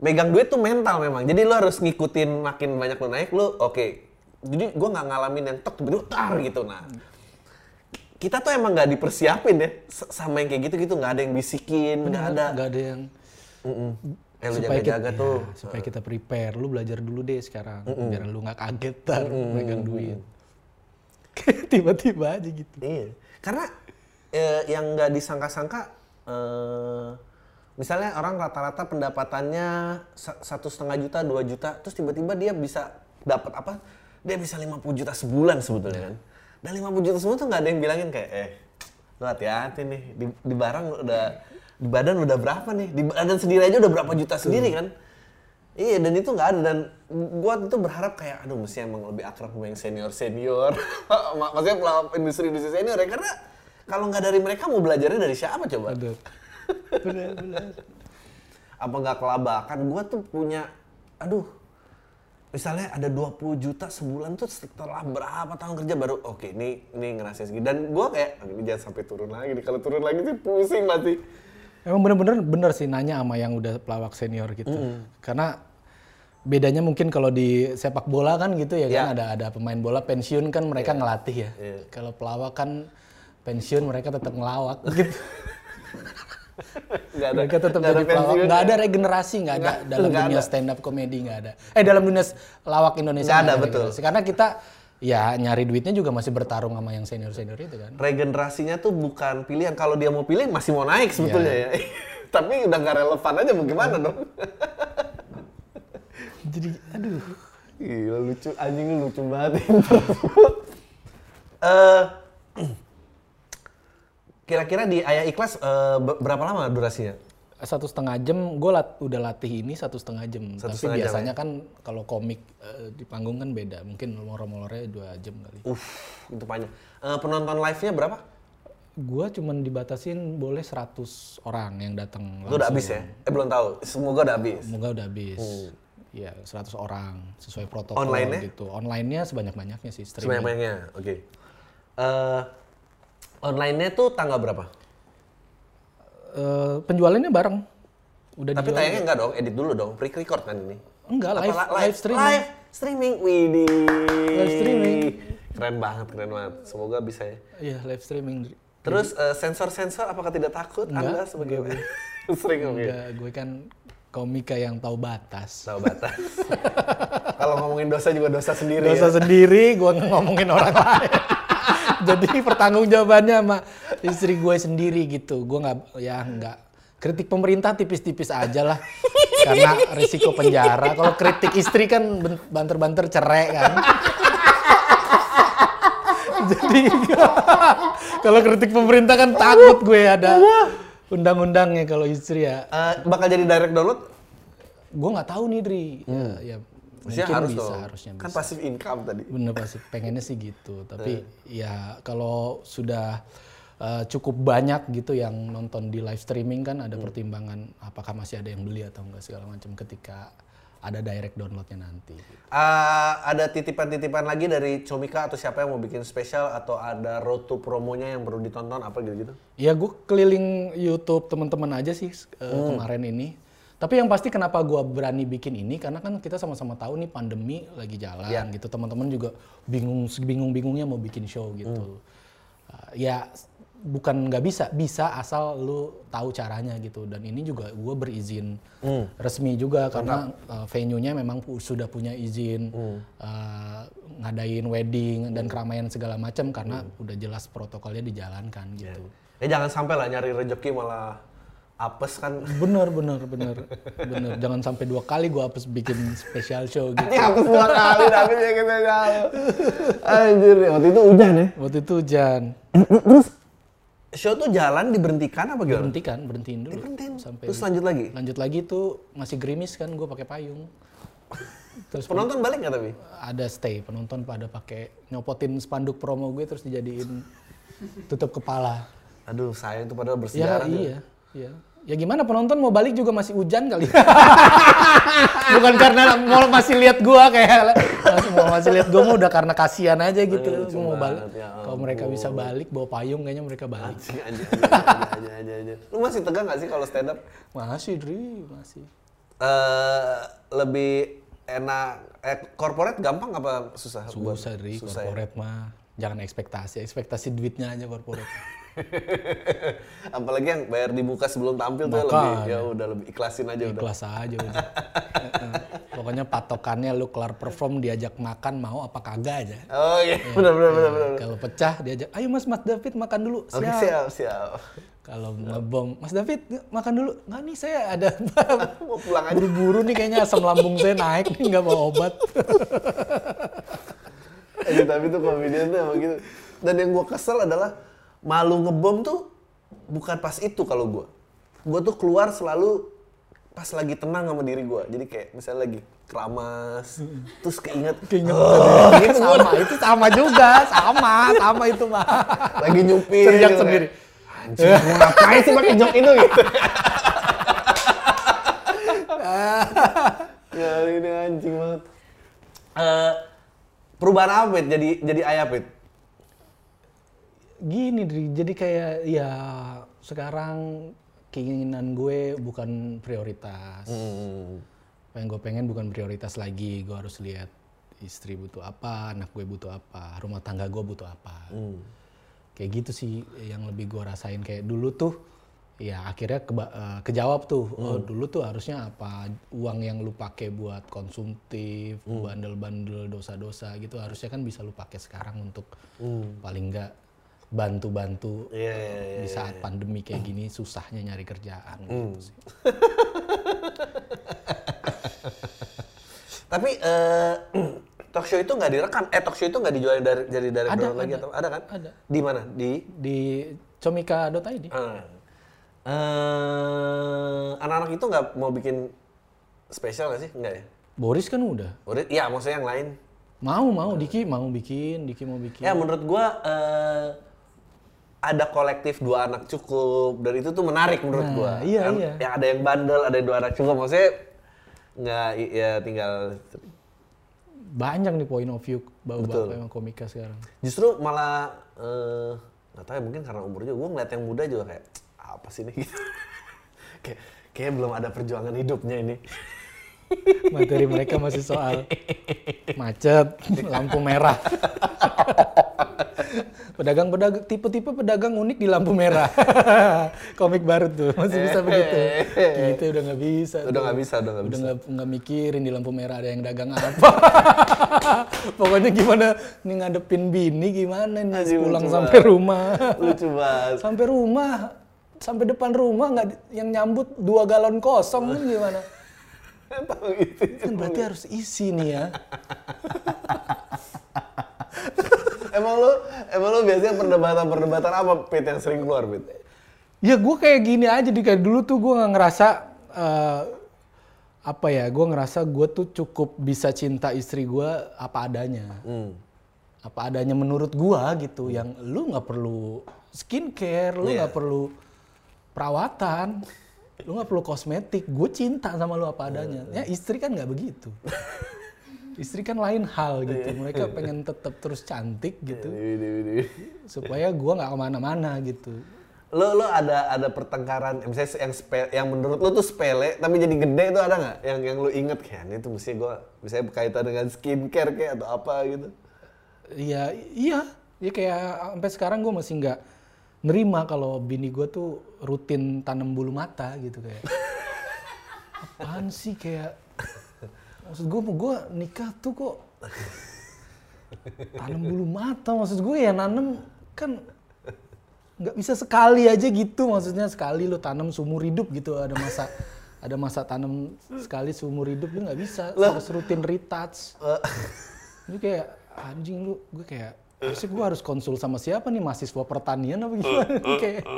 megang duit tuh mental memang. Jadi lu harus ngikutin makin banyak lu naik lu oke. Jadi gua nggak ngalamin yang tek tiba-tiba tar gitu nah kita tuh emang nggak dipersiapin ya sama yang kayak gitu gitu nggak ada yang bisikin nggak ada nggak ada yang lu supaya kita, jaga-jaga tuh. ya, supaya kita prepare. Lu belajar dulu deh sekarang, biar lu nggak kaget tar megang duit. Tiba-tiba aja gitu. Iya. Karena eh, yang nggak disangka-sangka, eh, misalnya orang rata-rata pendapatannya sa- satu setengah juta, dua juta, terus tiba-tiba dia bisa dapat apa? Dia bisa 50 juta sebulan sebetulnya kan. Dan 50 juta sebulan tuh nggak ada yang bilangin kayak, eh, lu hati-hati nih, di, di barang udah, di badan udah berapa nih? Di badan sendiri aja udah berapa juta sendiri kan? Iya dan itu nggak ada dan gua tuh berharap kayak aduh mesti emang lebih akrab sama yang senior senior maksudnya pelawak industri industri senior ya karena kalau nggak dari mereka mau belajarnya dari siapa coba Aduh. Bener, bener. apa nggak kelabakan gua tuh punya aduh misalnya ada 20 juta sebulan tuh setelah berapa tahun kerja baru oke ini ini ngerasain segini dan gua kayak "Aduh, ini jangan sampai turun lagi nih kalau turun lagi sih pusing mati Emang bener-bener bener sih nanya sama yang udah pelawak senior gitu. Karena bedanya mungkin kalau di sepak bola kan gitu ya kan ada ada pemain bola pensiun kan mereka ngelatih ya. Kalau pelawak kan pensiun mereka tetap ngelawak gitu. nggak ada mereka tetap ada jadi pelawak. Nggak ada regenerasi nggak ada dalam nggak dunia stand up comedy nggak ada. Eh dalam dunia lawak Indonesia Nggak ada, nggak betul. regenerasi. Karena kita ya nyari duitnya juga masih bertarung sama yang senior senior itu kan. regenerasinya tuh bukan pilihan. Kalau dia mau pilih masih mau naik sebetulnya ya. Tapi udah nggak relevan aja mau gimana dong? Jadi aduh. Gila lucu, anjing lu lucu banget. Eh, Kira-kira di Ayah Ikhlas be- berapa lama durasinya? Satu setengah jam gue lat, udah latih ini satu setengah jam Satu tapi setengah jam, biasanya kan kalau komik eh, di panggung kan beda mungkin molor-molornya dua jam kali Uff, itu panjang. Eh, penonton live-nya berapa? gue cuman dibatasin boleh 100 orang yang datang Itu udah habis ya? Eh belum tahu. Semoga udah habis. semoga udah habis ya 100 orang sesuai protokol Online-nya? gitu online-nya sebanyak-banyaknya sih streaming Sebanyak-banyaknya. Oke. Eh, online-nya tuh tanggal berapa? Eh, penjualannya bareng udah Tapi dijual tayangnya enggak dong, edit dulu dong. Pre-record kan ini. enggak live, li- live streaming Live streaming. Widih. Live streaming. Keren banget, keren banget. Semoga bisa ya. iya live streaming Terus eh, sensor-sensor apakah tidak takut Anda sebagai sering oke. enggak gue kan komika yang tahu batas Tahu batas. Kalau ngomongin dosa juga dosa sendiri dosa ya. sendiri gue ngomongin orang lain jadi pertanggung jawabannya sama istri gue sendiri gitu. Gue nggak ya nggak. Kritik pemerintah tipis-tipis aja lah. Karena risiko penjara. Kalau kritik istri kan banter-banter cerai kan. Jadi kalau kritik pemerintah kan takut gue ada undang-undangnya kalau istri ya. Eh, bakal jadi direct download? gue nggak tahu nih Dri. Ya, ya. Harusnya mungkin harus bisa dong. harusnya Kan bisa. pasif income tadi. Bener pasti pengennya sih gitu. Tapi ya kalau sudah uh, cukup banyak gitu yang nonton di live streaming kan ada pertimbangan apakah masih ada yang beli atau enggak segala macam ketika ada direct downloadnya nanti. Eh, ada titipan-titipan lagi dari Comika atau siapa yang mau bikin spesial atau ada road to promonya yang perlu ditonton apa gitu-gitu? Ya gue keliling YouTube teman-teman aja sih uh, kemarin ini. Tapi yang pasti kenapa gua berani bikin ini karena kan kita sama-sama tahu nih pandemi lagi jalan gitu. Teman-teman juga bingung bingung-bingungnya mau bikin show gitu. Uh, ya bukan nggak bisa, bisa asal lu tahu caranya gitu. Dan ini juga gua berizin resmi juga karena uh, venue-nya memang pu- sudah punya izin uh, ngadain wedding dan keramaian segala macam karena udah jelas protokolnya dijalankan gitu. Ya jangan sampai lah nyari rezeki malah apes kan. Bener, bener, bener, bener. Jangan sampai dua kali gua hapus bikin special show gitu. Ini hapus dua kali tapi dia kita. Anjir, waktu itu hujan ya. Waktu itu hujan. Terus show tuh jalan diberhentikan apa gimana? Berhentikan, berhentiin dulu. Diberhentiin. Sampai Terus lanjut lagi. lanjut lagi tuh masih gerimis kan gua pakai payung. Terus Penonton balik nggak tapi? ada stay penonton pada pakai nyopotin spanduk promo gue terus dijadiin tutup kepala. Aduh, sayang tuh padahal Ya bersejarah. tuh. iya, iya. Ya gimana penonton mau balik juga masih hujan kali. Bukan karena mau masih lihat gua kayak masih mau masih lihat gua mau udah karena kasihan aja gitu. Gua mau balik. ya Kalau mereka bisa balik bawa payung kayaknya mereka balik. Anjing, anjing, anjing, anjing, anjing, anjing. Lu masih tegang gak sih kalau stand up? Masih, Dri, masih. Eh lebih enak eh corporate gampang apa susah? Susah, Dri, Susah ya? corporate mah. Jangan ekspektasi, ekspektasi duitnya aja corporate. Apalagi yang bayar di muka sebelum tampil tuh Makanya. lebih ya udah lebih ikhlasin aja udah. Ikhlas aja udah. Pokoknya patokannya lu kelar perform diajak makan mau apa kagak aja. Oh iya, benar benar benar benar. Kalau pecah diajak, ayo mas Mas David makan dulu. Oke, Siap. siap, siap. Kalau ngebom, Mas David makan dulu. Nggak nih saya ada Mau pulang aja. buru-buru nih kayaknya asam lambung saya naik nih nggak mau obat. Eh, tapi tuh komedian tuh emang gitu. Dan yang gue kesel adalah malu ngebom tuh bukan pas itu kalau gue. Gue tuh keluar selalu pas lagi tenang sama diri gue. Jadi kayak misalnya lagi keramas, terus keinget, Keinget oh, gitu sama itu sama juga, sama sama itu mah. lagi nyupir. Teriak gitu, sendiri. kayak, Anjing, gua ngapain sih pakai jok itu gitu. ya ini anjing banget. Eh, perubahan apa Pit? jadi jadi ayah Pit? Gini, jadi kayak ya sekarang keinginan gue bukan prioritas. Hmm. Yang gue pengen bukan prioritas lagi. Gue harus lihat istri butuh apa, anak gue butuh apa, rumah tangga gue butuh apa. Kayak gitu sih yang lebih gue rasain kayak dulu tuh ya akhirnya keba- eh, kejawab tuh oh dulu tuh harusnya apa uang yang lu pakai buat konsumtif bandel-bandel dosa-dosa gitu harusnya kan bisa lu pakai sekarang untuk paling enggak bantu-bantu Iya, iya, iya. di saat pandemi kayak gini susahnya nyari kerjaan Hmm. gitu sih. Tapi eh talk show itu nggak direkam. Eh talk show itu nggak dijual dari jadi dari Ada, drone lagi ada. atau ada kan? Ada. Di mana? Di Di comika.id. eh eh, anak-anak itu nggak mau bikin spesial nggak sih? Nggak ya? Boris kan udah. Udah, iya maksudnya yang lain. Mau, mau Diki mau bikin, Diki mau bikin. Ya menurut gua eh, ada kolektif dua anak cukup dan itu tuh menarik menurut Nah, gua. iya, Kan iya. Yang ada yang bandel, ada yang dua anak cukup. Maksudnya nggak ya tinggal Banyak nih point of view bapak-bapak yang komika sekarang. Justru malah eh, nggak tahu ya mungkin karena umur juga gue ngeliat yang muda juga kayak apa sih ini gitu. kayak kayak belum ada perjuangan hidupnya ini. Materi mereka masih soal macet, lampu merah. Pedagang-pedagang tipe-tipe pedagang unik di lampu merah. Komik baru tuh masih bisa begitu. Kita udah nggak bisa. Udah nggak bisa, udah nggak Udah bisa. nggak nggak mikirin di lampu merah ada yang dagang apa. Pokoknya gimana nih ngadepin bini gimana nih Anjing, pulang lucu sampai rumah. Lucu banget. sampai rumah sampai depan rumah nggak yang nyambut dua galon kosong kan gimana? Gitu. Kan berarti harus isi nih ya. Emang lu emang lu biasanya perdebatan-perdebatan apa Pit yang sering keluar Pit? Ya gue kayak gini aja di kayak dulu tuh gue nggak ngerasa eh, apa ya? Gue ngerasa gue tuh cukup bisa cinta istri gue apa adanya. Hmm. Apa adanya menurut gue gitu. Yang lu nggak perlu skincare, lu nggak perlu perawatan, lu nggak perlu kosmetik. Gue cinta sama lu apa adanya. Ya istri kan nggak begitu. istri kan lain hal gitu. Mereka pengen tetap terus cantik gitu. Ini. Supaya gue nggak ke mana-mana gitu. Lo lo ada ada pertengkaran misalnya yang spe, yang menurut lo tuh sepele tapi jadi gede itu ada nggak yang yang lo inget kayak ini tuh mesti gue misalnya berkaitan dengan skincare kayak atau apa gitu Iya, iya. Ya kayak sampai sekarang gue masih nggak nerima kalau bini gue tuh rutin tanam bulu mata gitu kayak. Apaan sih kayak maksud gue gue nikah tuh kok tanam bulu mata. Maksud gue ya nanam kan nggak bisa sekali aja gitu. Maksudnya sekali lo tanam seumur hidup gitu. Ada masa ada masa tanam sekali seumur hidup lu nggak bisa. Harus rutin retouch ini kayak anjing lu gue kayak harusnya gue harus konsul sama siapa nih? Mahasiswa pertanian apa gimana? Kayak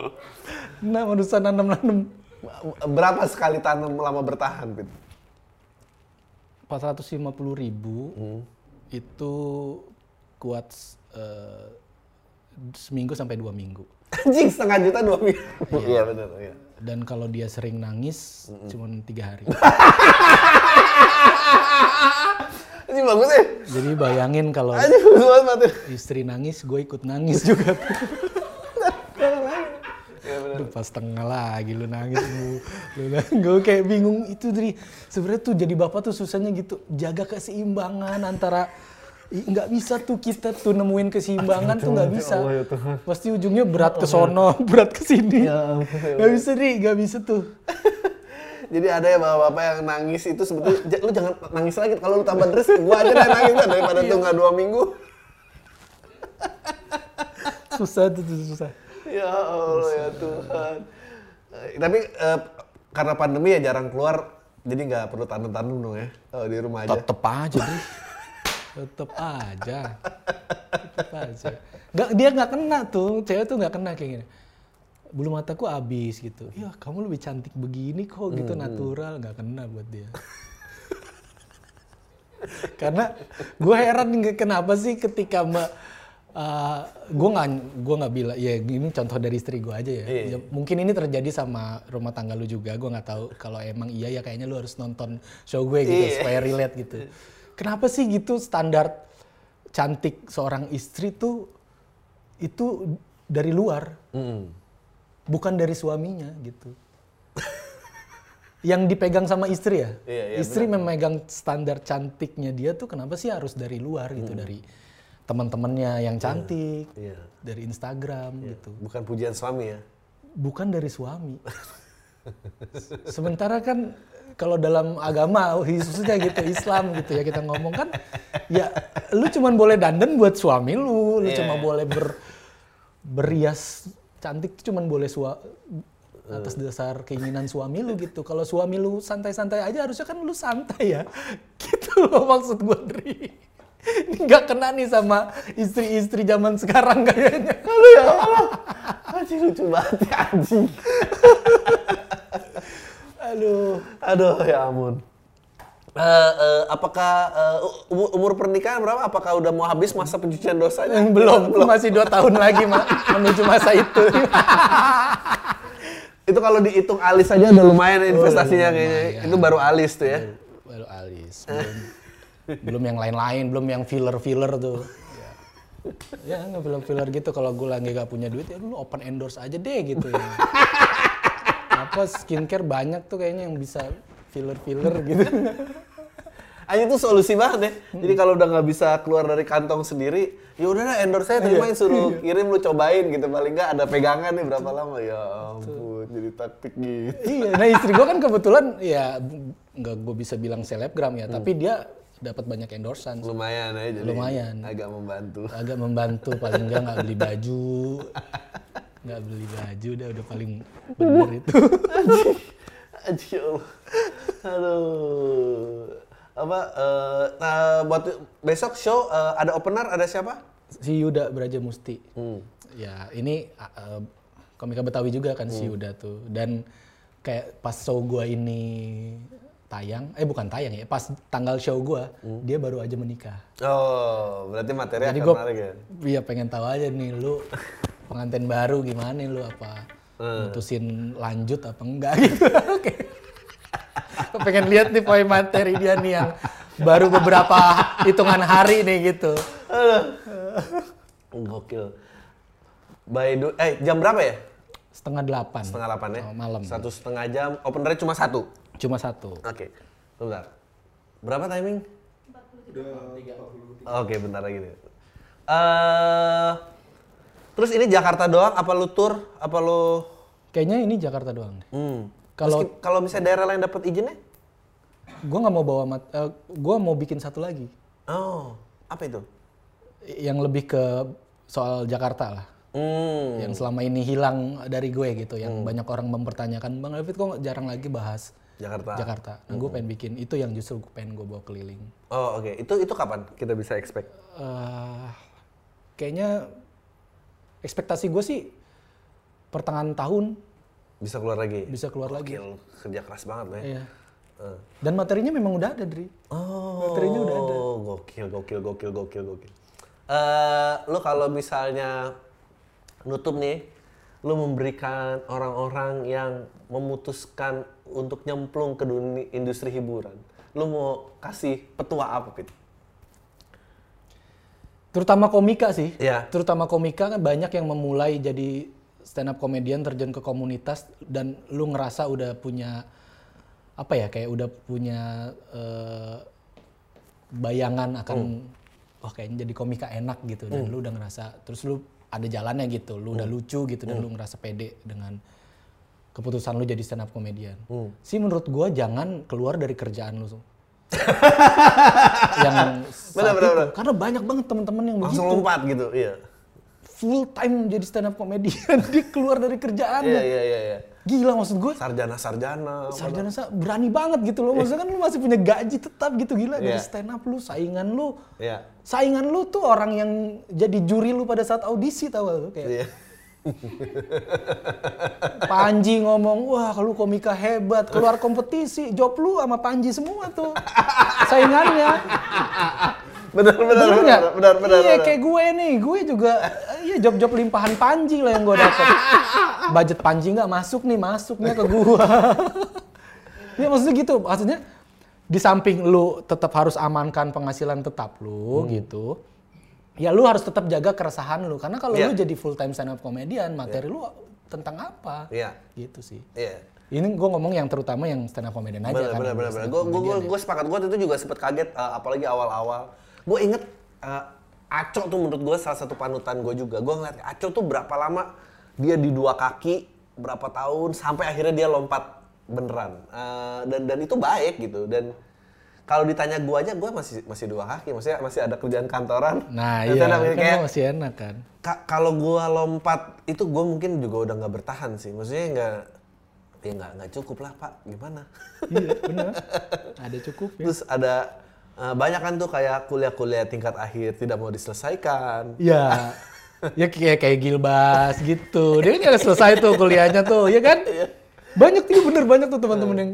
nah manusia nanam nanam berapa sekali tanam lama bertahan Pit? 450 ribu itu kuat eh, seminggu sampai dua minggu. Anjing setengah juta dua minggu. Iya. Benar iya. Dan kalau dia sering nangis cuma tiga hari. Ini bagus ya. Jadi bayangin kalau istri nangis gue ikut nangis juga pas tengah lagi lu nangis lu, lu nangis. gue kayak bingung itu dari sebenarnya tuh jadi bapak tuh susahnya gitu jaga keseimbangan antara nggak bisa tuh kita tuh nemuin keseimbangan tuh nggak ya bisa. Allah, ya Tuhan. Pasti ujungnya berat ke sono, berat ke sini. Ya ya Nggak bisa nih, nggak bisa tuh. Jadi ada ya bapak-bapak yang nangis itu sebetulnya "Ja- lu jangan nangis lagi kalau lu tambah dress gua aja yang nangis kan daripada tuh nggak dua minggu. Susah tuh susah. Ya Allah ya Tuhan. Tapi eh, karena pandemi ya jarang keluar jadi nggak perlu tandem-tandem dong ya kalau di rumah aja. Tetep aja deh. Tetep aja. Tetep aja. Nggak, dia nggak kena tuh, cewek tuh nggak kena kayak gini. Bulu mataku habis gitu. Ya kamu lebih cantik begini kok gitu natural nggak kena buat dia. Karena gue heran kenapa sih ketika mbak gue nggak gue nggak bilang ya ini contoh dari istri gue aja ya. Ya, mungkin ini terjadi sama rumah tangga lu juga gue nggak tahu kalau emang iya ya kayaknya lu harus nonton show gue gitu Iya. supaya relate gitu. Kenapa sih gitu standar cantik seorang istri tuh itu dari luar? Mm. bukan dari suaminya gitu. Yang dipegang sama istri ya? Iya, iya, istri memegang standar cantiknya dia tuh kenapa sih harus dari luar gitu dari teman-temannya yang cantik Iya. dari Instagram gitu Bukan pujian suami ya. bukan dari suami. Sementara kan kalau dalam agama khususnya gitu Islam gitu ya kita ngomong kan ya lu cuman boleh dandan buat suami lu, lu Iya. cuma boleh ber berias cantik tuh cuman boleh sua atas dasar keinginan suami lu gitu. Kalau suami lu santai-santai aja harusnya kan lu santai ya. Gitu loh maksud gua Dri. Nggak kena nih sama istri-istri zaman sekarang kayaknya. Aduh ya Allah. Anjing lucu banget ya anjing. Aduh. Aduh ya ampun. Eh, eh, apakah eh, umur, umur pernikahan berapa? Apakah udah mau habis masa pencucian dosanya? belum, masih dua tahun lagi mak menuju masa itu. Itu kalau dihitung alis aja udah lumayan investasinya lumayan. kayaknya. Itu baru alis tuh ya. Baru alis, belum, belum yang lain-lain, belum yang filler-filler tuh. Ya, ya nggak filler-filler gitu. Kalau gue lagi gak punya duit ya lu open endorse aja deh gitu ya. Apa skincare banyak tuh kayaknya yang bisa filler-filler gitu. Aja itu solusi banget ya. Jadi kalau udah nggak bisa keluar dari kantong sendiri, ya udah dah endorse saya terimain suruh kirim lu cobain gitu. Paling nggak ada pegangan nih berapa lama ya ampun. Jadi taktik gitu. iya, nah istri gue kan kebetulan ya nggak gue bisa bilang selebgram ya, tapi dia dapat banyak endorsan. Lumayan ya jadi Lumayan. agak membantu. agak membantu paling enggak nggak beli baju nggak beli baju udah udah paling bener itu Aji Allah. Aduh. Apa eh, nah, buat besok show eh, ada opener ada siapa? si Yuda Braja Musti ya ini uh, komika Betawi juga kan si Yuda tuh dan kayak pas show gua ini tayang eh bukan tayang ya pas tanggal show gua dia baru aja menikah Oh, berarti materi jadi akan gua menarik ya. iya pengen tahu aja nih lu pengantin baru gimana nih lu apa mutusin lanjut apa enggak gitu oke pengen lihat nih poin materi dia nih yang baru beberapa hitungan hari nih gitu Gokil. By the, eh jam berapa ya? Setengah delapan Setengah delapan ya? Oh, malam Satu setengah jam. Openernya cuma satu. cuma satu Oke. Bentar. Berapa timing? Oke, bentar lagi nih. Eh, terus ini Jakarta doang? Apa lu tour? Apa lu? kayaknya ini Jakarta doang deh Hmm. Kalau- kalau misalnya daerah lain dapat izinnya? gue nggak mau bawa mat eh, gua mau bikin satu lagi Oh, apa itu? yang lebih ke soal Jakarta lah Hmm. yang selama ini hilang dari gue gitu yang banyak orang mempertanyakan bang David kok jarang lagi bahas Jakarta. Jakarta nah gue pengen bikin itu yang justru gue pengen gue bawa keliling Oh, oke. Itu itu kapan kita bisa expect? eh kayaknya ekspektasi gue sih pertengahan tahun Bisa keluar lagi? bisa keluar lagi Gokil, kerja keras banget, ya. Iya. dan materinya memang udah ada Dri Oh, Materinya udah ada. Gokil, gokil, gokil, gokil, gokil. Eh, lu kalau misalnya nutup nih, lu memberikan orang-orang yang memutuskan untuk nyemplung ke dunia industri hiburan, lu mau kasih petua apa, Pit? terutama komika sih. Iya. terutama komika kan banyak yang memulai jadi stand up komedian terjun ke komunitas dan lu ngerasa udah punya apa ya kayak udah punya eh, bayangan akan wah kayaknya jadi komika enak gitu. Dan lu udah ngerasa terus lu ada jalannya gitu, lu udah lucu gitu dan lu ngerasa pede dengan keputusan lu jadi stand up comedian. Sih menurut gua jangan keluar dari kerjaan lu. Yang Benar, benar, benar. karena banyak banget teman-teman yang Langsung begitu lompat gitu. Iya. full time jadi stand up comedian dia keluar dari kerjaannya Iya, iya, iya, iya. Gila maksud gue Sarjana-sarjana. sarjana sa- berani banget gitu loh maksudnya kan lu masih punya gaji tetap gitu gila dari Iya. stand up lu saingan lu Iya. saingan lu tuh orang yang jadi juri lu pada saat audisi tau gak lu kayak Iya. Panji ngomong wah kalau komika hebat keluar kompetisi job lu sama Panji semua tuh saingannya Benar, benar, Bener benar, benar, benar. Iya benar. kayak gue nih, gue juga iya job-job limpahan Panji lah yang gue dapet. Budget Panji nggak masuk nih, masuknya ke gue. Iya maksudnya gitu, maksudnya di samping lu tetap harus amankan penghasilan tetap lu Hmm. gitu. Ya lu harus tetap jaga keresahan lu karena kalau Iya. lu jadi full time stand up comedian, materi lu tentang apa? Iya. Gitu sih. Iya. Ini gue ngomong yang terutama yang stand up comedian aja Benar, kan. Gue gue gue gue sepakat gue itu juga sempet kaget uh, apalagi awal-awal. Gue inget uh, Aco tuh menurut gue salah satu panutan gue juga. Gue ngeliat Aco tuh berapa lama dia di dua kaki berapa tahun sampai akhirnya dia lompat beneran. Uh, dan dan itu baik gitu dan kalau ditanya gue aja gue masih masih dua kaki maksudnya masih ada kerjaan kantoran Nah iya, kan kayak masih enak kan. Ka- kalau gua lompat itu gua mungkin juga udah nggak bertahan sih maksudnya nggak ya nggak nggak cukup lah pak gimana iya benar. Ada cukup ya. terus ada eh, banyak kan tuh kayak kuliah-kuliah tingkat akhir tidak mau diselesaikan Iya. ya kayak kayak Gilbas gitu. Dia kan selesai tuh kuliahnya tuh, ya kan? Banyak tuh bener banyak tuh teman-teman yang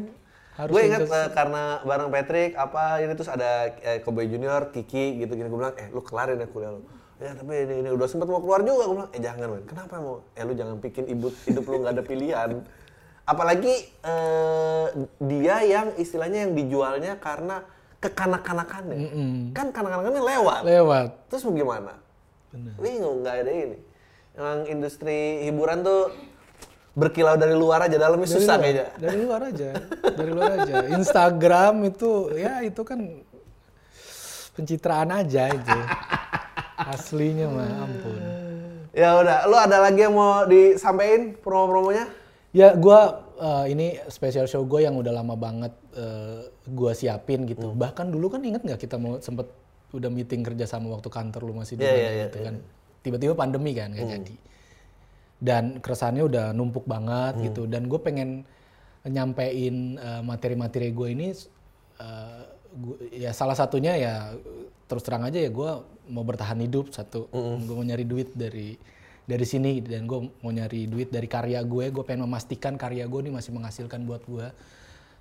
harus gue ingat sukses. eh, karena bareng Patrick apa ini terus ada eh, Kobe Junior Kiki gitu gitu gue bilang eh lu kelarin ya kuliah lu ya tapi ini, ini udah sempet mau keluar juga gue bilang eh jangan men kenapa mau eh lu jangan bikin ibu hidup lu nggak ada pilihan apalagi eh, dia yang istilahnya yang dijualnya karena kekanak-kanakannya kan kanak-kanakannya lewat lewat. terus mau gimana bingung nggak ada ini emang industri hiburan tuh berkilau dari luar aja dalamnya Dari susah luar, kayaknya Dari luar aja. Dari luar aja. Instagram itu ya itu kan pencitraan aja itu. Aslinya mah ampun. Ya udah, lu ada lagi yang mau disampaikan promo-promonya? Ya gua eh, ini special show gue yang udah lama banget eh, gua siapin gitu. Hmm. Bahkan dulu kan inget nggak kita mau sempet udah meeting kerja sama waktu kantor lu masih di Iya, mana iya, iya, gitu kan. Tiba-tiba pandemi kan nggak jadi. Dan keresahannya udah numpuk banget Hmm. gitu. Dan gue pengen nyampein eh, materi-materi gue ini eh, gua- ya salah satunya ya terus terang aja ya gue mau bertahan hidup satu gue mau nyari duit dari dari sini dan gue mau nyari duit dari karya gue gue pengen memastikan karya gue ini masih menghasilkan buat gue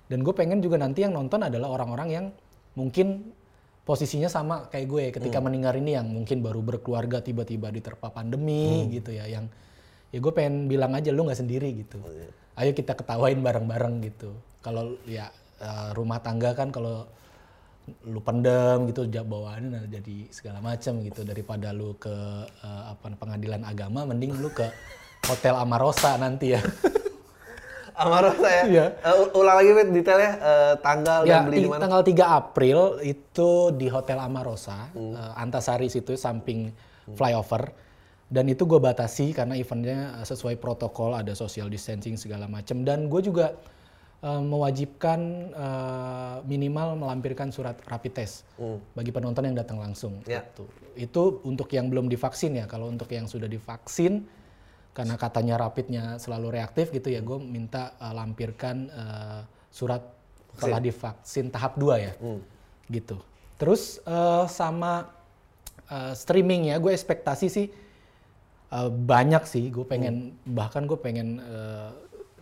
dan gue pengen juga nanti yang nonton adalah orang-orang yang mungkin posisinya sama kayak gue ketika mendengar ini yang mungkin baru berkeluarga tiba-tiba diterpa pandemi gitu ya yang ya gue pengen bilang aja lu nggak sendiri gitu. Ayo kita ketawain bareng-bareng gitu. Kalau ya eh, rumah tangga kan kalau lu pendem gitu bawaannya nah jadi segala macam gitu daripada lu ke eh, apa pengadilan agama mending lu ke hotel Amarosa nanti ya Amarosa ya? Iya. Eh, u- ulang lagi Fit, detailnya eh, tanggal ya dan beli di mana? tanggal 3 April itu di hotel Amarosa eh, Antasari situ samping flyover dan itu gue batasi karena eventnya sesuai protokol ada social distancing segala macam dan gue juga eh, mewajibkan eh, minimal melampirkan surat rapid test bagi penonton yang datang langsung Ya. Gitu. itu untuk yang belum divaksin ya. Kalau untuk yang sudah divaksin karena katanya rapidnya selalu reaktif gitu ya gue minta eh, lampirkan eh, surat setelah divaksin tahap 2 ya. Gitu. Terus eh, sama eh, streaming ya gue ekspektasi sih eh, banyak sih. Gue pengen bahkan gue pengen eh,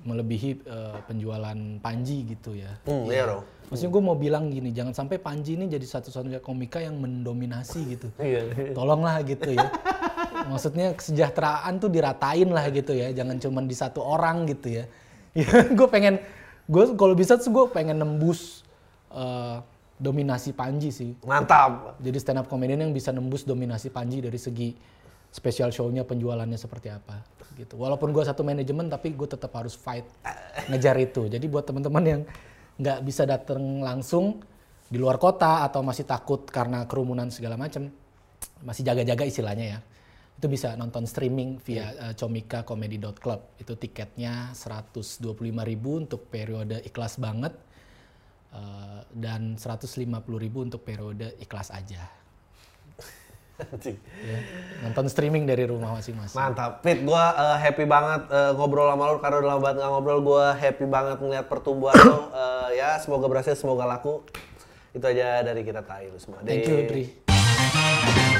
melebihi eh, penjualan Panji gitu ya. Hmm, iya maksudnya gue mau bilang gini jangan sampai Panji ini jadi satu-satunya komika yang mendominasi gitu. Iya. tolonglah gitu ya. Maksudnya kesejahteraan tuh diratain lah gitu ya. Jangan cuma di satu orang gitu ya. Ya gue pengen gue kalau bisa tuh gue pengen nembus eh, dominasi Panji sih. Mantap. jadi stand up comedian yang bisa nembus dominasi Panji dari segi special show-nya penjualannya seperti apa gitu. Walaupun gue satu manajemen tapi gue tetap harus fight ngejar itu. Jadi buat teman-teman yang nggak bisa datang langsung di luar kota atau masih takut karena kerumunan segala macam masih jaga-jaga istilahnya ya itu bisa nonton streaming via uh, Comika Comedy Club. Itu tiketnya 125.000 untuk periode ikhlas banget uh, dan 150.000 untuk periode ikhlas aja ya, nonton streaming dari rumah masing-masing. Mantap, Fit. Gue uh, happy banget uh, ngobrol sama lu karena udah lama banget nggak ngobrol. Gue happy banget melihat pertumbuhan lo. Uh, ya, semoga berhasil, semoga laku. Itu aja dari kita Tai lu semua. Thank you, Dri.